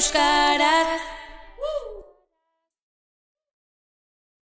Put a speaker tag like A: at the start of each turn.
A: euskaraz.